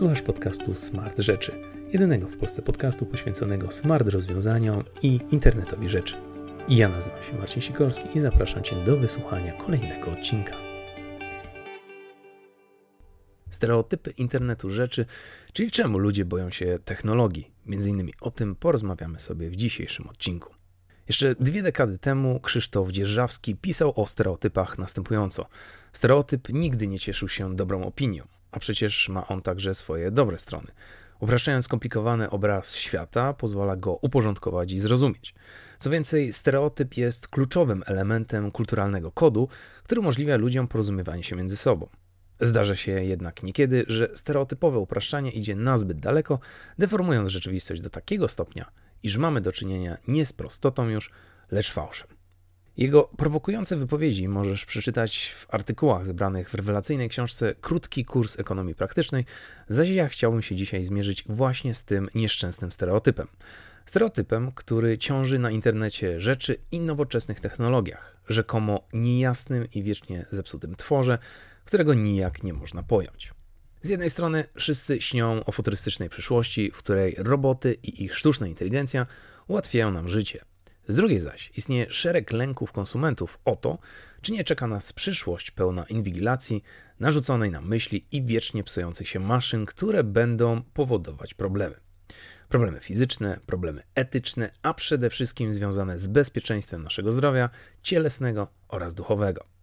Słuchasz podcastu Smart Rzeczy, jedynego w Polsce podcastu poświęconego smart rozwiązaniom i internetowi rzeczy. Ja nazywam się Marcin Sikorski i zapraszam Cię do wysłuchania kolejnego odcinka. Stereotypy internetu rzeczy, czyli czemu ludzie boją się technologii. Między innymi o tym porozmawiamy sobie w dzisiejszym odcinku. Jeszcze dwie dekady temu Krzysztof Dzierżawski pisał o stereotypach następująco. Stereotyp nigdy nie cieszył się dobrą opinią, a przecież ma on także swoje dobre strony. Upraszczając skomplikowany obraz świata, pozwala go uporządkować i zrozumieć. Co więcej, stereotyp jest kluczowym elementem kulturalnego kodu, który umożliwia ludziom porozumiewanie się między sobą. Zdarza się jednak niekiedy, że stereotypowe upraszczanie idzie nazbyt daleko, deformując rzeczywistość do takiego stopnia, iż mamy do czynienia nie z prostotą już, lecz fałszem. Jego prowokujące wypowiedzi możesz przeczytać w artykułach zebranych w rewelacyjnej książce Krótki kurs ekonomii praktycznej, zaś ja chciałbym się dzisiaj zmierzyć właśnie z tym nieszczęsnym stereotypem. Stereotypem, który ciąży na internecie rzeczy i nowoczesnych technologiach, rzekomo niejasnym i wiecznie zepsutym tworze, którego nijak nie można pojąć. Z jednej strony wszyscy śnią o futurystycznej przyszłości, w której roboty i ich sztuczna inteligencja ułatwiają nam życie. Z drugiej zaś istnieje szereg lęków konsumentów o to, czy nie czeka nas przyszłość pełna inwigilacji, narzuconej nam myśli i wiecznie psujących się maszyn, które będą powodować problemy. Problemy fizyczne, problemy etyczne, a przede wszystkim związane z bezpieczeństwem naszego zdrowia cielesnego oraz duchowego.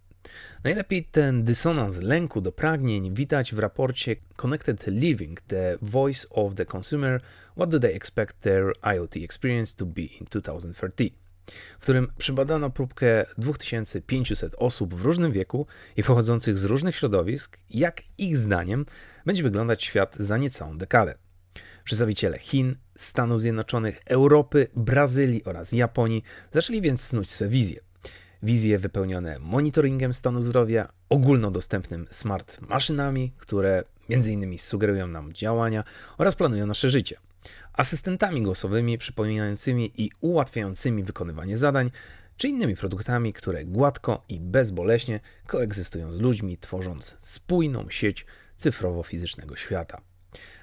Najlepiej ten dysonans lęku do pragnień widać w raporcie Connected Living, The Voice of the Consumer What do they expect their IoT experience to be in 2030? w którym przebadano próbkę 2500 osób w różnym wieku i pochodzących z różnych środowisk, jak ich zdaniem będzie wyglądać świat za niecałą dekadę. Przedstawiciele Chin, Stanów Zjednoczonych, Europy, Brazylii oraz Japonii zaczęli więc snuć swe wizje. Wizje wypełnione monitoringiem stanu zdrowia, ogólnodostępnym smart maszynami, które m.in. sugerują nam działania oraz planują nasze życie asystentami głosowymi przypominającymi i ułatwiającymi wykonywanie zadań, czy innymi produktami, które gładko i bezboleśnie koegzystują z ludźmi, tworząc spójną sieć cyfrowo-fizycznego świata.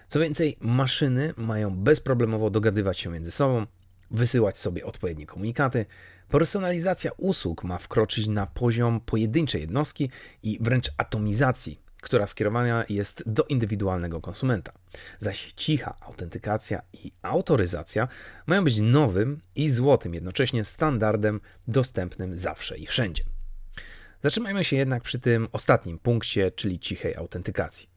Co więcej, maszyny mają bezproblemowo dogadywać się między sobą, wysyłać sobie odpowiednie komunikaty. Personalizacja usług ma wkroczyć na poziom pojedynczej jednostki i wręcz atomizacji która skierowana jest do indywidualnego konsumenta. Zaś cicha autentykacja i autoryzacja mają być nowym i złotym jednocześnie standardem dostępnym zawsze i wszędzie. Zatrzymajmy się jednak przy tym ostatnim punkcie, czyli cichej autentykacji.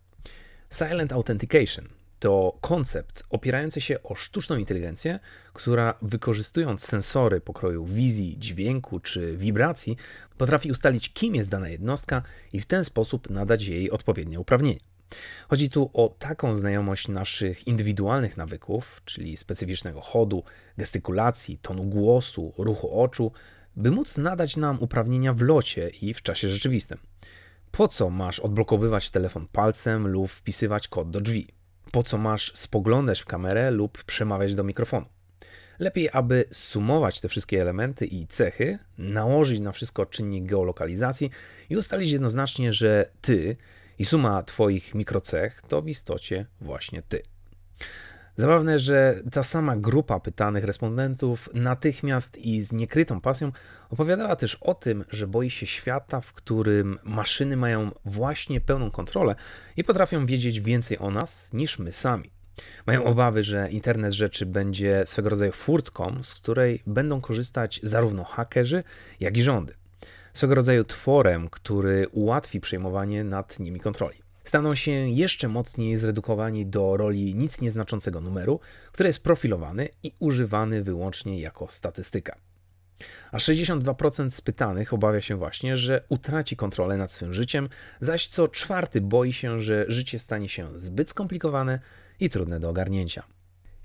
Silent Authentication to koncept opierający się o sztuczną inteligencję, która wykorzystując sensory pokroju wizji, dźwięku czy wibracji, potrafi ustalić, kim jest dana jednostka i w ten sposób nadać jej odpowiednie uprawnienia. Chodzi tu o taką znajomość naszych indywidualnych nawyków, czyli specyficznego chodu, gestykulacji, tonu głosu, ruchu oczu, by móc nadać nam uprawnienia w locie i w czasie rzeczywistym. Po co masz odblokowywać telefon palcem lub wpisywać kod do drzwi? Po co masz spoglądać w kamerę lub przemawiać do mikrofonu? Lepiej, aby sumować te wszystkie elementy i cechy, nałożyć na wszystko czynnik geolokalizacji i ustalić jednoznacznie, że ty i suma Twoich mikrocech to w istocie właśnie ty. Zabawne, że ta sama grupa pytanych respondentów natychmiast i z niekrytą pasją opowiadała też o tym, że boi się świata, w którym maszyny mają właśnie pełną kontrolę i potrafią wiedzieć więcej o nas niż my sami. Mają obawy, że internet rzeczy będzie swego rodzaju furtką, z której będą korzystać zarówno hakerzy, jak i rządy. Swego rodzaju tworem, który ułatwi przejmowanie nad nimi kontroli staną się jeszcze mocniej zredukowani do roli nic nieznaczącego numeru, który jest profilowany i używany wyłącznie jako statystyka. A 62% spytanych obawia się właśnie, że utraci kontrolę nad swym życiem, zaś co czwarty boi się, że życie stanie się zbyt skomplikowane i trudne do ogarnięcia.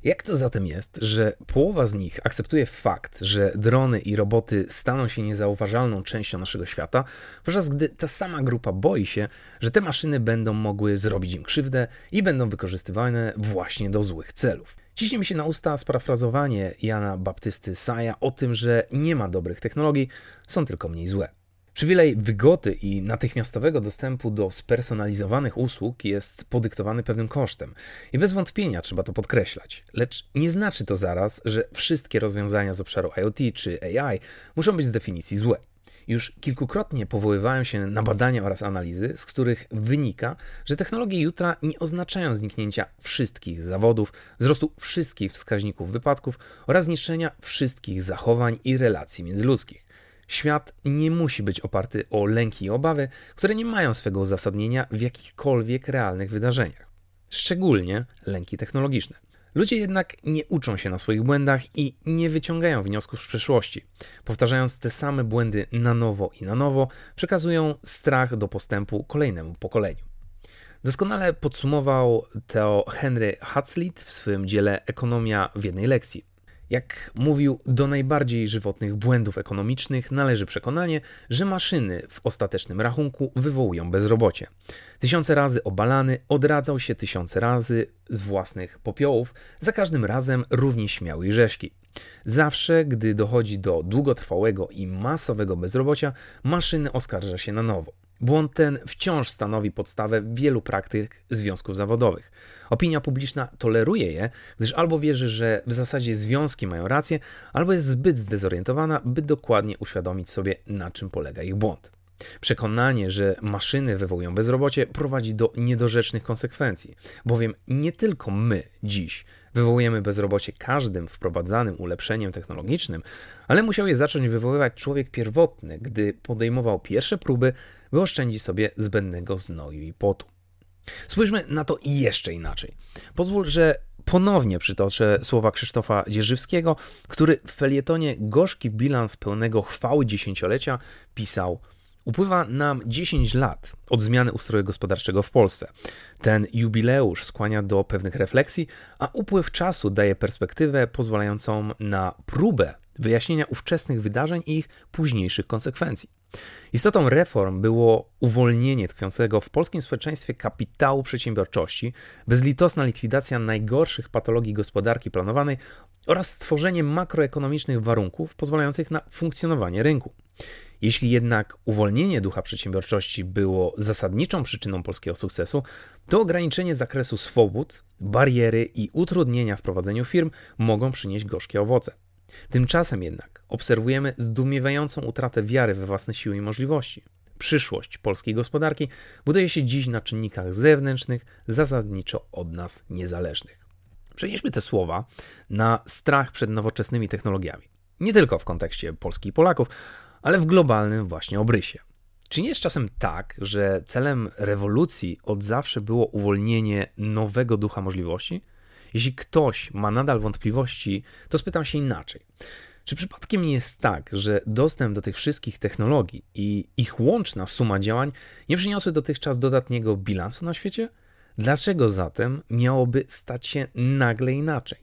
Jak to zatem jest, że połowa z nich akceptuje fakt, że drony i roboty staną się niezauważalną częścią naszego świata, podczas gdy ta sama grupa boi się, że te maszyny będą mogły zrobić im krzywdę i będą wykorzystywane właśnie do złych celów? Ciśnie mi się na usta sparafrazowanie Jana Baptysty Saja o tym, że nie ma dobrych technologii, są tylko mniej złe. Przywilej wygody i natychmiastowego dostępu do spersonalizowanych usług jest podyktowany pewnym kosztem i bez wątpienia trzeba to podkreślać. Lecz nie znaczy to zaraz, że wszystkie rozwiązania z obszaru IoT czy AI muszą być z definicji złe. Już kilkukrotnie powoływałem się na badania oraz analizy, z których wynika, że technologie jutra nie oznaczają zniknięcia wszystkich zawodów, wzrostu wszystkich wskaźników wypadków oraz zniszczenia wszystkich zachowań i relacji międzyludzkich. Świat nie musi być oparty o lęki i obawy, które nie mają swego uzasadnienia w jakichkolwiek realnych wydarzeniach, szczególnie lęki technologiczne. Ludzie jednak nie uczą się na swoich błędach i nie wyciągają wniosków z przeszłości. Powtarzając te same błędy na nowo i na nowo, przekazują strach do postępu kolejnemu pokoleniu. Doskonale podsumował to Henry Hazlitt w swym dziele Ekonomia w jednej lekcji. Jak mówił, do najbardziej żywotnych błędów ekonomicznych należy przekonanie, że maszyny w ostatecznym rachunku wywołują bezrobocie. Tysiące razy obalany odradzał się tysiące razy z własnych popiołów, za każdym razem równie śmiały i rzeźki. Zawsze, gdy dochodzi do długotrwałego i masowego bezrobocia, maszyny oskarża się na nowo. Błąd ten wciąż stanowi podstawę wielu praktyk związków zawodowych. Opinia publiczna toleruje je, gdyż albo wierzy, że w zasadzie związki mają rację, albo jest zbyt zdezorientowana, by dokładnie uświadomić sobie, na czym polega ich błąd. Przekonanie, że maszyny wywołują bezrobocie, prowadzi do niedorzecznych konsekwencji, bowiem nie tylko my dziś wywołujemy bezrobocie każdym wprowadzanym ulepszeniem technologicznym, ale musiał je zacząć wywoływać człowiek pierwotny, gdy podejmował pierwsze próby, by oszczędzić sobie zbędnego znoju i potu. Spójrzmy na to jeszcze inaczej. Pozwól, że ponownie przytoczę słowa Krzysztofa Dzierżywskiego, który w felietonie Gorzki bilans pełnego chwały dziesięciolecia pisał Upływa nam 10 lat od zmiany ustroju gospodarczego w Polsce. Ten jubileusz skłania do pewnych refleksji, a upływ czasu daje perspektywę pozwalającą na próbę wyjaśnienia ówczesnych wydarzeń i ich późniejszych konsekwencji. Istotą reform było uwolnienie tkwiącego w polskim społeczeństwie kapitału przedsiębiorczości, bezlitosna likwidacja najgorszych patologii gospodarki planowanej oraz stworzenie makroekonomicznych warunków pozwalających na funkcjonowanie rynku. Jeśli jednak uwolnienie ducha przedsiębiorczości było zasadniczą przyczyną polskiego sukcesu, to ograniczenie zakresu swobód, bariery i utrudnienia w prowadzeniu firm mogą przynieść gorzkie owoce. Tymczasem jednak obserwujemy zdumiewającą utratę wiary we własne siły i możliwości. Przyszłość polskiej gospodarki buduje się dziś na czynnikach zewnętrznych, zasadniczo od nas niezależnych. Przenieśmy te słowa na strach przed nowoczesnymi technologiami. Nie tylko w kontekście Polski i Polaków, ale w globalnym właśnie obrysie. Czy nie jest czasem tak, że celem rewolucji od zawsze było uwolnienie nowego ducha możliwości? Jeśli ktoś ma nadal wątpliwości, to spytam się inaczej. Czy przypadkiem nie jest tak, że dostęp do tych wszystkich technologii i ich łączna suma działań nie przyniosły dotychczas dodatniego bilansu na świecie? Dlaczego zatem miałoby stać się nagle inaczej?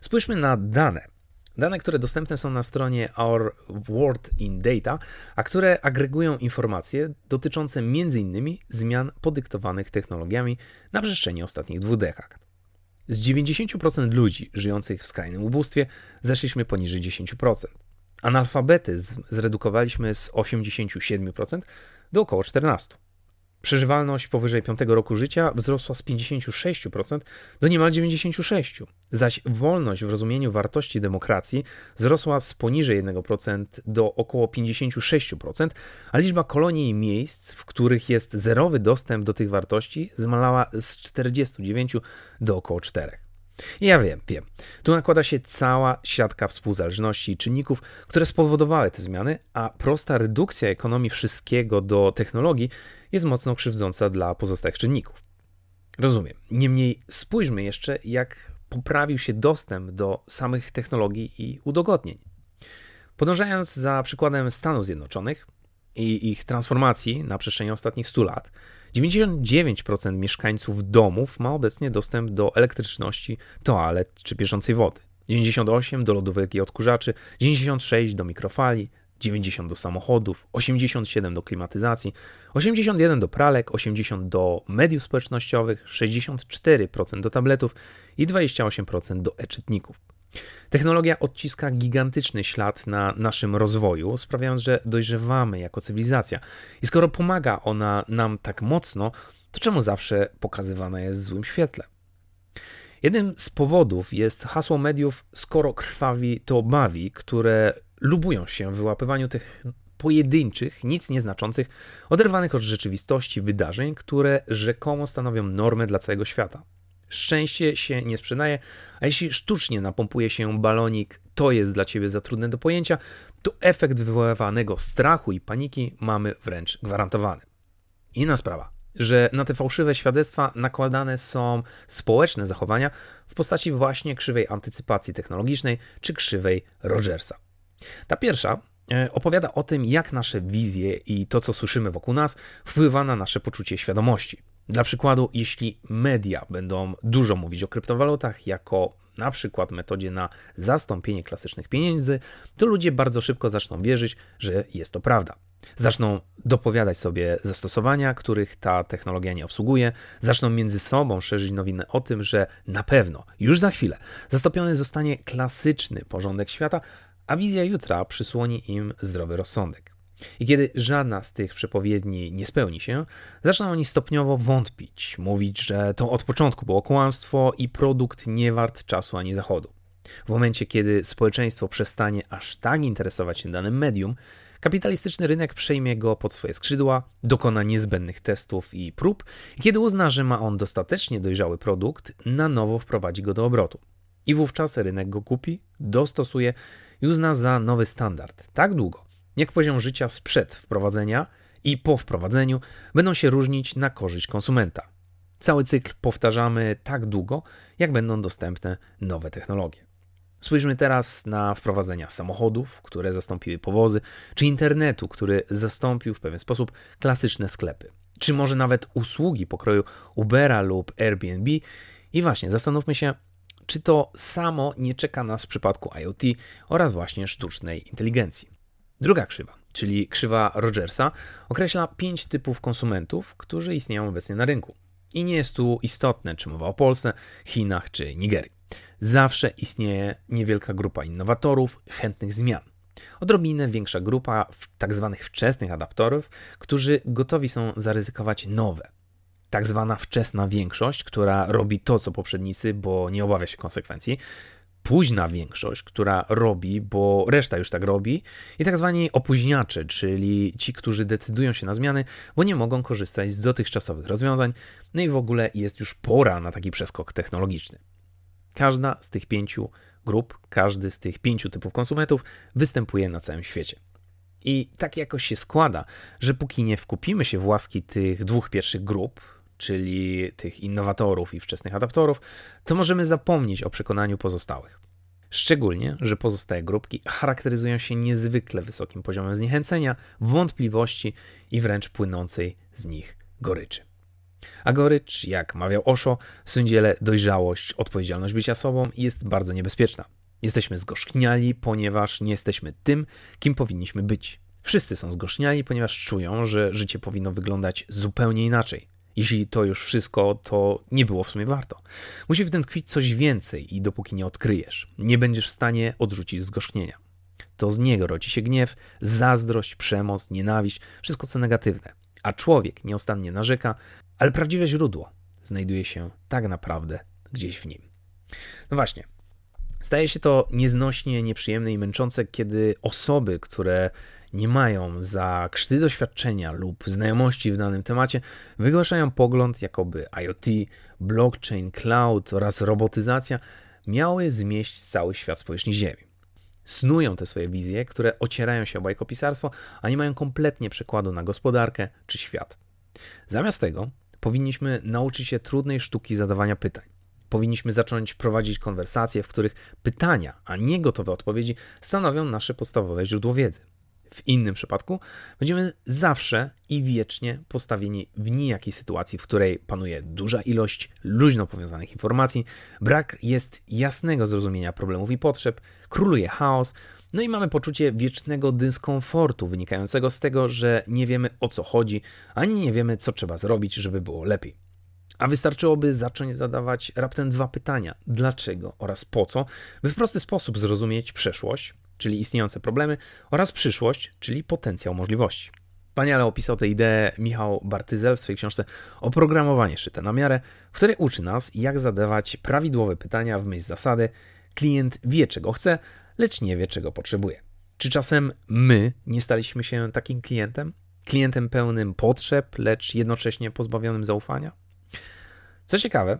Spójrzmy na dane. Dane, które dostępne są na stronie Our World in Data, a które agregują informacje dotyczące m.in. zmian podyktowanych technologiami na przestrzeni ostatnich dwóch dekad. Z 90% ludzi żyjących w skrajnym ubóstwie zeszliśmy poniżej 10%. Analfabetyzm zredukowaliśmy z 87% do około 14%. Przeżywalność powyżej 5 roku życia wzrosła z 56% do niemal 96%, zaś wolność w rozumieniu wartości demokracji wzrosła z poniżej 1% do około 56%, a liczba kolonii i miejsc, w których jest zerowy dostęp do tych wartości, zmalała z 49 do około 4. Ja wiem, wiem. Tu nakłada się cała siatka współzależności i czynników, które spowodowały te zmiany, a prosta redukcja ekonomii wszystkiego do technologii jest mocno krzywdząca dla pozostałych czynników. Rozumiem. Niemniej spójrzmy jeszcze, jak poprawił się dostęp do samych technologii i udogodnień. Podążając za przykładem Stanów Zjednoczonych i ich transformacji na przestrzeni ostatnich 100 lat, 99% mieszkańców domów ma obecnie dostęp do elektryczności, toalet czy bieżącej wody. 98 do lodówek i odkurzaczy, 96 do mikrofali, 90 do samochodów, 87 do klimatyzacji, 81 do pralek, 80 do mediów społecznościowych, 64% do tabletów i 28% do e-czytników. Technologia odciska gigantyczny ślad na naszym rozwoju, sprawiając, że dojrzewamy jako cywilizacja. I skoro pomaga ona nam tak mocno, to czemu zawsze pokazywana jest w złym świetle? Jednym z powodów jest hasło mediów skoro krwawi, to bawi, które lubują się w wyłapywaniu tych pojedynczych, nic nieznaczących, oderwanych od rzeczywistości wydarzeń, które rzekomo stanowią normę dla całego świata. Szczęście się nie sprzedaje, a jeśli sztucznie napompuje się balonik, to jest dla ciebie za trudne do pojęcia, to efekt wywoływanego strachu i paniki mamy wręcz gwarantowany. Inna sprawa, że na te fałszywe świadectwa nakładane są społeczne zachowania w postaci właśnie krzywej antycypacji technologicznej czy krzywej Rogersa. Ta pierwsza e, opowiada o tym, jak nasze wizje i to, co słyszymy wokół nas, wpływa na nasze poczucie świadomości. Dla przykładu, jeśli media będą dużo mówić o kryptowalutach jako na przykład metodzie na zastąpienie klasycznych pieniędzy, to ludzie bardzo szybko zaczną wierzyć, że jest to prawda. Zaczną dopowiadać sobie zastosowania, których ta technologia nie obsługuje, zaczną między sobą szerzyć nowiny o tym, że na pewno już za chwilę zastąpiony zostanie klasyczny porządek świata, a wizja jutra przysłoni im zdrowy rozsądek. I kiedy żadna z tych przepowiedni nie spełni się, zaczną oni stopniowo wątpić, mówić, że to od początku było kłamstwo i produkt nie wart czasu ani zachodu. W momencie, kiedy społeczeństwo przestanie aż tak interesować się danym medium, kapitalistyczny rynek przejmie go pod swoje skrzydła, dokona niezbędnych testów i prób, i kiedy uzna, że ma on dostatecznie dojrzały produkt, na nowo wprowadzi go do obrotu. I wówczas rynek go kupi, dostosuje i uzna za nowy standard tak długo, jak poziom życia sprzed wprowadzenia i po wprowadzeniu będą się różnić na korzyść konsumenta. Cały cykl powtarzamy tak długo, jak będą dostępne nowe technologie. Spójrzmy teraz na wprowadzenia samochodów, które zastąpiły powozy, czy internetu, który zastąpił w pewien sposób klasyczne sklepy, czy może nawet usługi pokroju Ubera lub Airbnb. I właśnie zastanówmy się, czy to samo nie czeka nas w przypadku IoT oraz właśnie sztucznej inteligencji. Druga krzywa, czyli krzywa Rogersa, określa pięć typów konsumentów, którzy istnieją obecnie na rynku. I nie jest tu istotne, czy mowa o Polsce, Chinach czy Nigerii. Zawsze istnieje niewielka grupa innowatorów, chętnych zmian. Odrobinę większa grupa tak zwanych wczesnych adaptorów, którzy gotowi są zaryzykować nowe. Tak zwana wczesna większość, która robi to, co poprzednicy, bo nie obawia się konsekwencji, późna większość, która robi, bo reszta już tak robi, i tak zwani opóźniacze, czyli ci, którzy decydują się na zmiany, bo nie mogą korzystać z dotychczasowych rozwiązań, no i w ogóle jest już pora na taki przeskok technologiczny. Każda z tych pięciu grup, każdy z tych pięciu typów konsumentów występuje na całym świecie. I tak jakoś się składa, że póki nie wkupimy się w łaski tych dwóch pierwszych grup, czyli tych innowatorów i wczesnych adaptorów, to możemy zapomnieć o przekonaniu pozostałych. Szczególnie, że pozostałe grupki charakteryzują się niezwykle wysokim poziomem zniechęcenia, wątpliwości i wręcz płynącej z nich goryczy. A gorycz, jak mawiał Osho, w sądziele dojrzałość, odpowiedzialność bycia sobą jest bardzo niebezpieczna. Jesteśmy zgorzkniali, ponieważ nie jesteśmy tym, kim powinniśmy być. Wszyscy są zgorzkniali, ponieważ czują, że życie powinno wyglądać zupełnie inaczej. Jeśli to już wszystko, to nie było w sumie warto. Musi w tym tkwić coś więcej i dopóki nie odkryjesz, nie będziesz w stanie odrzucić zgorzknienia. To z niego rodzi się gniew, zazdrość, przemoc, nienawiść, wszystko co negatywne. A człowiek nieustannie narzeka, ale prawdziwe źródło znajduje się tak naprawdę gdzieś w nim. No właśnie. Staje się to nieznośnie nieprzyjemne i męczące, kiedy osoby, które nie mają za krzty doświadczenia lub znajomości w danym temacie, wygłaszają pogląd, jakoby IoT, blockchain, cloud oraz robotyzacja miały zmieść cały świat z powierzchni Ziemi. Snują te swoje wizje, które ocierają się o bajkopisarstwo, a nie mają kompletnie przekładu na gospodarkę czy świat. Zamiast tego powinniśmy nauczyć się trudnej sztuki zadawania pytań. Powinniśmy zacząć prowadzić konwersacje, w których pytania, a nie gotowe odpowiedzi stanowią nasze podstawowe źródło wiedzy. W innym przypadku będziemy zawsze i wiecznie postawieni w nijakiej sytuacji, w której panuje duża ilość luźno powiązanych informacji, brak jest jasnego zrozumienia problemów i potrzeb, króluje chaos, no i mamy poczucie wiecznego dyskomfortu wynikającego z tego, że nie wiemy o co chodzi, ani nie wiemy co trzeba zrobić, żeby było lepiej. A wystarczyłoby zacząć zadawać raptem dwa pytania: dlaczego oraz po co, by w prosty sposób zrozumieć przeszłość, czyli istniejące problemy, oraz przyszłość, czyli potencjał możliwości. Wspaniale opisał tę ideę Michał Bartyzel w swojej książce Oprogramowanie szyte na miarę, w której uczy nas, jak zadawać prawidłowe pytania w myśl zasady klient wie, czego chce, lecz nie wie, czego potrzebuje. Czy czasem my nie staliśmy się takim klientem? Klientem pełnym potrzeb, lecz jednocześnie pozbawionym zaufania? Co ciekawe,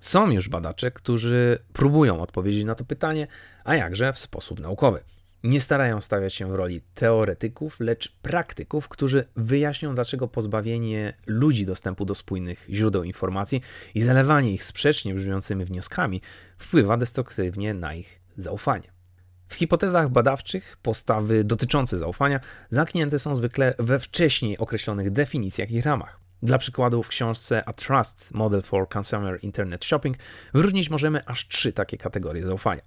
są już badacze, którzy próbują odpowiedzieć na to pytanie, a jakże w sposób naukowy. Nie starają stawiać się w roli teoretyków, lecz praktyków, którzy wyjaśnią, dlaczego pozbawienie ludzi dostępu do spójnych źródeł informacji i zalewanie ich sprzecznie brzmiącymi wnioskami wpływa destruktywnie na ich zaufanie. W hipotezach badawczych postawy dotyczące zaufania zamknięte są zwykle we wcześniej określonych definicjach i ramach. Dla przykładu w książce A Trust Model for Consumer Internet Shopping wyróżnić możemy aż trzy takie kategorie zaufania.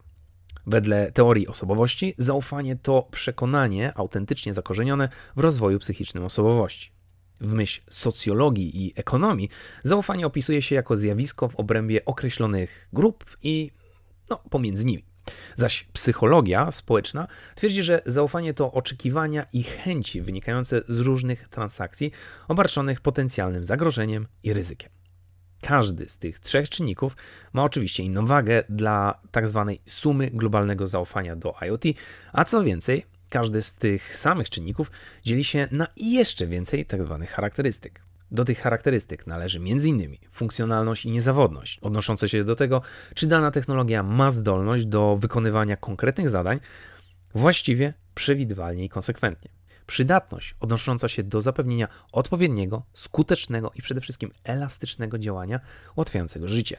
Wedle teorii osobowości, zaufanie to przekonanie autentycznie zakorzenione w rozwoju psychicznym osobowości. W myśl socjologii i ekonomii, zaufanie opisuje się jako zjawisko w obrębie określonych grup i no, pomiędzy nimi. Zaś psychologia społeczna twierdzi, że zaufanie to oczekiwania i chęci wynikające z różnych transakcji obarczonych potencjalnym zagrożeniem i ryzykiem. Każdy z tych trzech czynników ma oczywiście inną wagę dla tak zwanej sumy globalnego zaufania do IoT, a co więcej, każdy z tych samych czynników dzieli się na jeszcze więcej tak zwanych charakterystyk. Do tych charakterystyk należy m.in. funkcjonalność i niezawodność, odnoszące się do tego, czy dana technologia ma zdolność do wykonywania konkretnych zadań właściwie, przewidywalnie i konsekwentnie. Przydatność odnosząca się do zapewnienia odpowiedniego, skutecznego i przede wszystkim elastycznego działania ułatwiającego życie.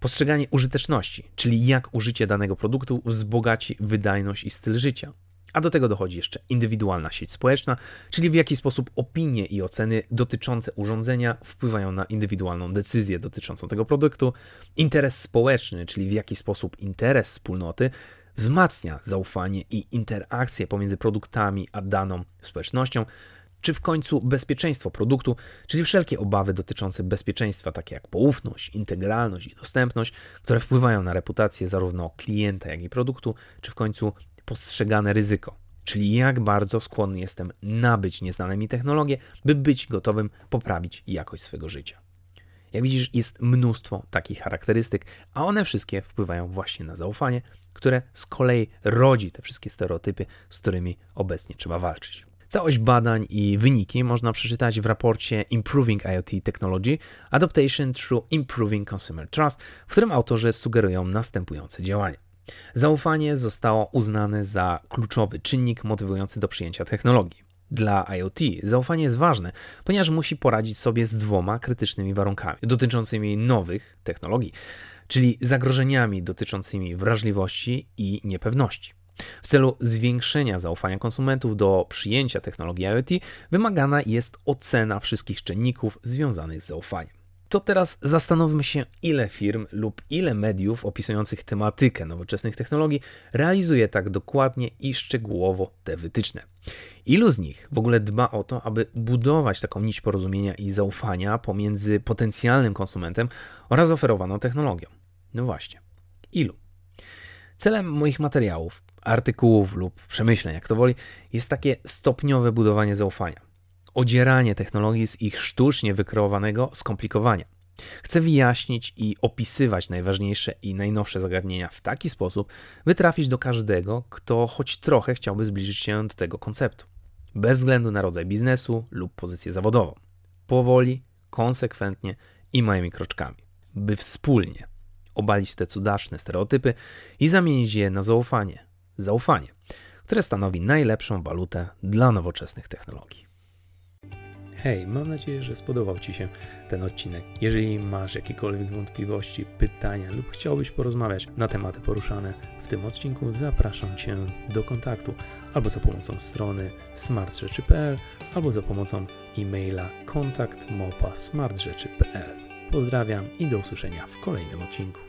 Postrzeganie użyteczności, czyli jak użycie danego produktu wzbogaci wydajność i styl życia. A do tego dochodzi jeszcze indywidualna sieć społeczna, czyli w jaki sposób opinie i oceny dotyczące urządzenia wpływają na indywidualną decyzję dotyczącą tego produktu, interes społeczny, czyli w jaki sposób interes wspólnoty wzmacnia zaufanie i interakcję pomiędzy produktami a daną społecznością, czy w końcu bezpieczeństwo produktu, czyli wszelkie obawy dotyczące bezpieczeństwa, takie jak poufność, integralność i dostępność, które wpływają na reputację zarówno klienta, jak i produktu, czy w końcu postrzegane ryzyko, czyli jak bardzo skłonny jestem nabyć nieznane mi technologie, by być gotowym poprawić jakość swojego życia. Jak widzisz, jest mnóstwo takich charakterystyk, a one wszystkie wpływają właśnie na zaufanie, które z kolei rodzi te wszystkie stereotypy, z którymi obecnie trzeba walczyć. Całość badań i wyniki można przeczytać w raporcie Improving IoT Technology Adaptation Through Improving Consumer Trust, w którym autorzy sugerują następujące działania. Zaufanie zostało uznane za kluczowy czynnik motywujący do przyjęcia technologii. Dla IoT zaufanie jest ważne, ponieważ musi poradzić sobie z dwoma krytycznymi warunkami dotyczącymi nowych technologii, czyli zagrożeniami dotyczącymi wrażliwości i niepewności. W celu zwiększenia zaufania konsumentów do przyjęcia technologii IoT wymagana jest ocena wszystkich czynników związanych z zaufaniem. To teraz zastanówmy się, ile firm lub ile mediów opisujących tematykę nowoczesnych technologii realizuje tak dokładnie i szczegółowo te wytyczne. Ilu z nich w ogóle dba o to, aby budować taką nić porozumienia i zaufania pomiędzy potencjalnym konsumentem oraz oferowaną technologią? No właśnie, ilu? Celem moich materiałów, artykułów lub przemyśleń, jak to woli, jest takie stopniowe budowanie zaufania odzieranie technologii z ich sztucznie wykreowanego skomplikowania. Chcę wyjaśnić i opisywać najważniejsze i najnowsze zagadnienia w taki sposób, by trafić do każdego, kto choć trochę chciałby zbliżyć się do tego konceptu, bez względu na rodzaj biznesu lub pozycję zawodową. Powoli, konsekwentnie i małymi kroczkami, by wspólnie obalić te cudaczne stereotypy i zamienić je na zaufanie. Zaufanie, które stanowi najlepszą walutę dla nowoczesnych technologii. Hej, mam nadzieję, że spodobał Ci się ten odcinek. Jeżeli masz jakiekolwiek wątpliwości, pytania lub chciałbyś porozmawiać na tematy poruszane w tym odcinku, zapraszam Cię do kontaktu albo za pomocą strony smartrzeczy.pl, albo za pomocą e-maila kontakt Pozdrawiam i do usłyszenia w kolejnym odcinku.